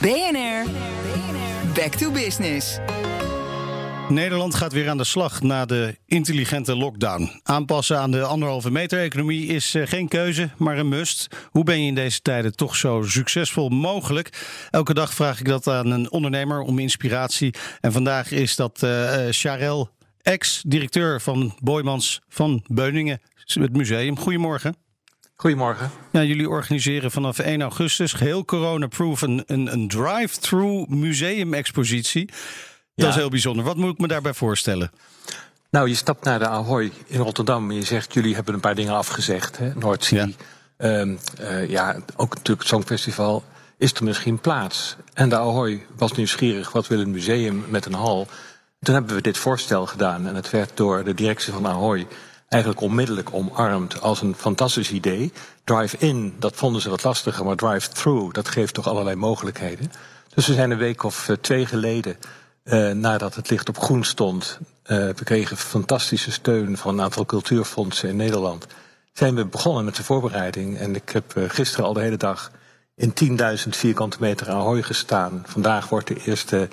BNR, back to business. Nederland gaat weer aan de slag na de intelligente lockdown. Aanpassen aan de anderhalve meter economie is eh, geen keuze, maar een must. Hoe ben je in deze tijden toch zo succesvol mogelijk? Elke dag vraag ik dat aan een ondernemer om inspiratie. En vandaag is dat uh, Charel, ex-directeur van Boymans van Beuningen, het museum. Goedemorgen. Goedemorgen. Ja, jullie organiseren vanaf 1 augustus geheel corona-proof een, een, een drive-through museumexpositie. Dat is heel bijzonder. Wat moet ik me daarbij voorstellen? Nou, je stapt naar de Ahoy in Rotterdam en je zegt: jullie hebben een paar dingen afgezegd. Hè? Noordzee. Ja. Ehm, uh, ja, ook natuurlijk het Songfestival. Is er misschien plaats? En de Ahoy was nieuwsgierig: wat wil een museum met een hal? Toen hebben we dit voorstel gedaan en het werd door de directie van Ahoy eigenlijk onmiddellijk omarmd als een fantastisch idee. Drive-in, dat vonden ze wat lastiger, maar drive-through, dat geeft toch allerlei mogelijkheden. Dus we zijn een week of twee geleden uh, nadat het licht op groen stond, uh, we kregen fantastische steun van een aantal cultuurfondsen in Nederland. Zijn we begonnen met de voorbereiding. En ik heb uh, gisteren al de hele dag in 10.000 vierkante meter Ahoy gestaan. Vandaag wordt de eerste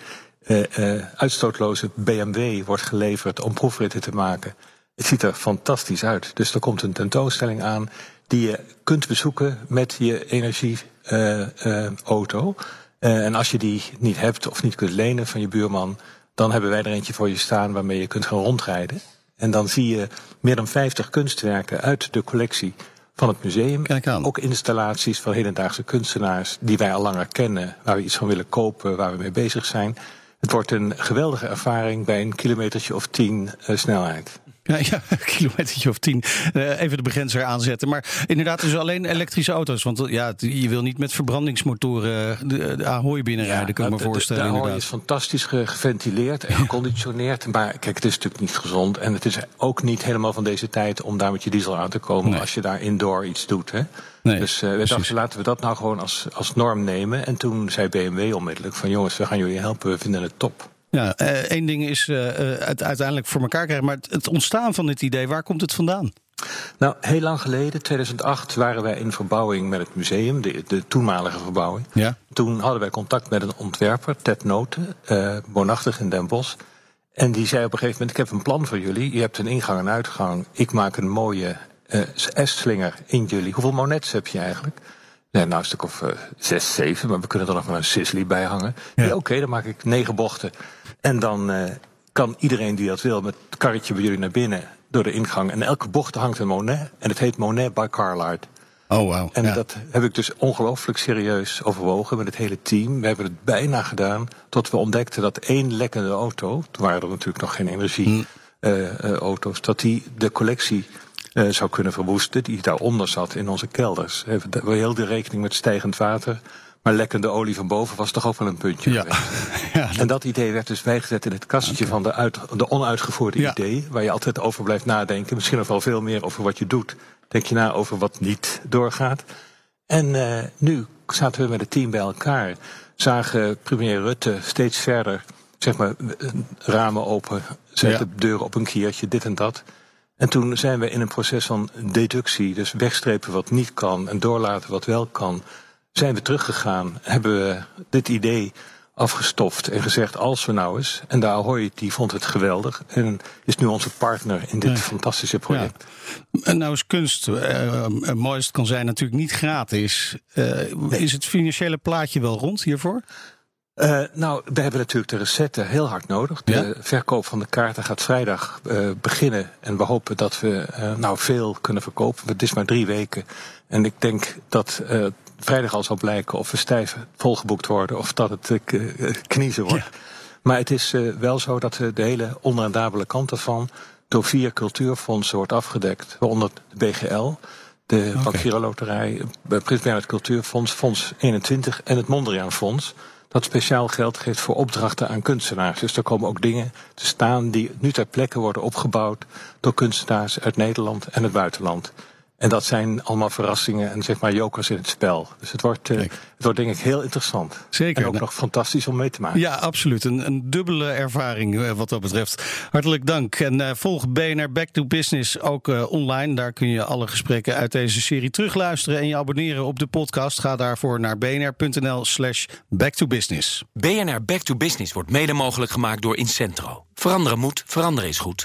uitstootloze BMW wordt geleverd om proefritten te maken. Het ziet er fantastisch uit. Dus er komt een tentoonstelling aan die je kunt bezoeken met je energieauto. Uh, en als je die niet hebt of niet kunt lenen van je buurman, dan hebben wij er eentje voor je staan waarmee je kunt gaan rondrijden. En dan zie je meer dan 50 kunstwerken uit de collectie van het museum. Ook installaties van hedendaagse kunstenaars die wij al langer kennen, waar we iets van willen kopen, waar we mee bezig zijn. Het wordt een geweldige ervaring bij een kilometertje of tien uh, snelheid. Ja, ja, een kilometertje of tien. Uh, even de begrenzer aanzetten. Maar inderdaad, dus alleen elektrische auto's. Want ja, je wil niet met verbrandingsmotoren de, de Ahoy binnenrijden, ja, kan ik me voorstellen. De, de Ahoy is fantastisch geventileerd en geconditioneerd. Maar kijk, het is natuurlijk niet gezond. En het is ook niet helemaal van deze tijd om daar met je diesel aan te komen nee. als je daar indoor iets doet. Hè? Nee, dus uh, we dachten, laten we dat nou gewoon als, als norm nemen. En toen zei BMW onmiddellijk van jongens, we gaan jullie helpen, we vinden het top. Ja, uh, één ding is uh, het uiteindelijk voor elkaar krijgen. Maar het, ontstaan van dit idee, waar komt het vandaan? Nou, heel lang geleden, 2008, waren wij in verbouwing met het museum, de, de toenmalige verbouwing. Ja. Toen hadden wij contact met een ontwerper, Ted Noten, uh, woonachtig in Den Bosch. En die zei op een gegeven moment, ik heb een plan voor jullie. Je hebt een ingang en uitgang. Ik maak een mooie S-slinger in jullie. Hoeveel monets heb je eigenlijk? Nee, nou een stuk of uh, zes, zeven, maar we kunnen er nog maar een Sisley bij hangen. Ja. ja Oké, okay, dan maak ik negen bochten. En dan uh, kan iedereen die dat wil met het karretje bij jullie naar binnen door de ingang. En elke bocht hangt een Monet. En het heet Monet by Carlard. Oh, wow. En ja. dat heb ik dus ongelooflijk serieus overwogen met het hele team. We hebben het bijna gedaan tot we ontdekten dat één lekkende auto, toen waren er natuurlijk nog geen energieauto's, hm. uh, dat die de collectie uh, zou kunnen verwoesten, die daaronder zat in onze kelders. We heel de rekening met stijgend water. Maar lekkende olie van boven was toch ook wel een puntje. Ja. ja dat... En dat idee werd dus bijgezet in het kastje okay. van de, uit, de onuitgevoerde ja. idee. Waar je altijd over blijft nadenken. Misschien nog wel veel meer over wat je doet. Denk je na over wat niet doorgaat. En uh, nu zaten we met het team bij elkaar. Zagen premier Rutte steeds verder, zeg maar, ramen open. Zetten ja. deuren op een kiertje, dit en dat. En toen zijn we in een proces van deductie, dus wegstrepen wat niet kan en doorlaten wat wel kan, zijn we teruggegaan, hebben we dit idee afgestoft en gezegd als we nou eens. En de Ahoy die vond het geweldig en is nu onze partner in dit ja. fantastische project. Ja. En nou is kunst, uh, mooist kan zijn natuurlijk niet gratis. Uh, nee. Is het financiële plaatje wel rond hiervoor? Uh, nou, we hebben natuurlijk de recetten heel hard nodig. De ja? verkoop van de kaarten gaat vrijdag uh, beginnen. En we hopen dat we uh, nou veel kunnen verkopen. Het is maar drie weken. En ik denk dat vrijdag al zal blijken of we stijf volgeboekt worden of dat het kniezen wordt. Ja. Maar het is wel zo dat de hele onrendabele kant ervan door vier cultuurfondsen wordt afgedekt. Waaronder de BGL, de okay. Loterij, Prins Bernhard Cultuurfonds, Fonds 21 en het Mondriaan Fonds dat speciaal geld geeft voor opdrachten aan kunstenaars. Dus er komen ook dingen te staan die nu ter plekke worden opgebouwd door kunstenaars uit Nederland en het buitenland. En dat zijn allemaal verrassingen en zeg maar jokers in het spel. Dus het wordt, uh, het wordt denk ik heel interessant. Zeker. En ook nog fantastisch om mee te maken. Ja, absoluut. Een, een dubbele ervaring uh, wat dat betreft. Hartelijk dank. En uh, volg BNR Back to Business ook online. Daar kun je alle gesprekken uit deze serie terugluisteren en je abonneren op de podcast. Ga daarvoor naar bnr.nl slash back to business. BNR Back to Business wordt mede mogelijk gemaakt door Incentro. Veranderen moet, veranderen is goed.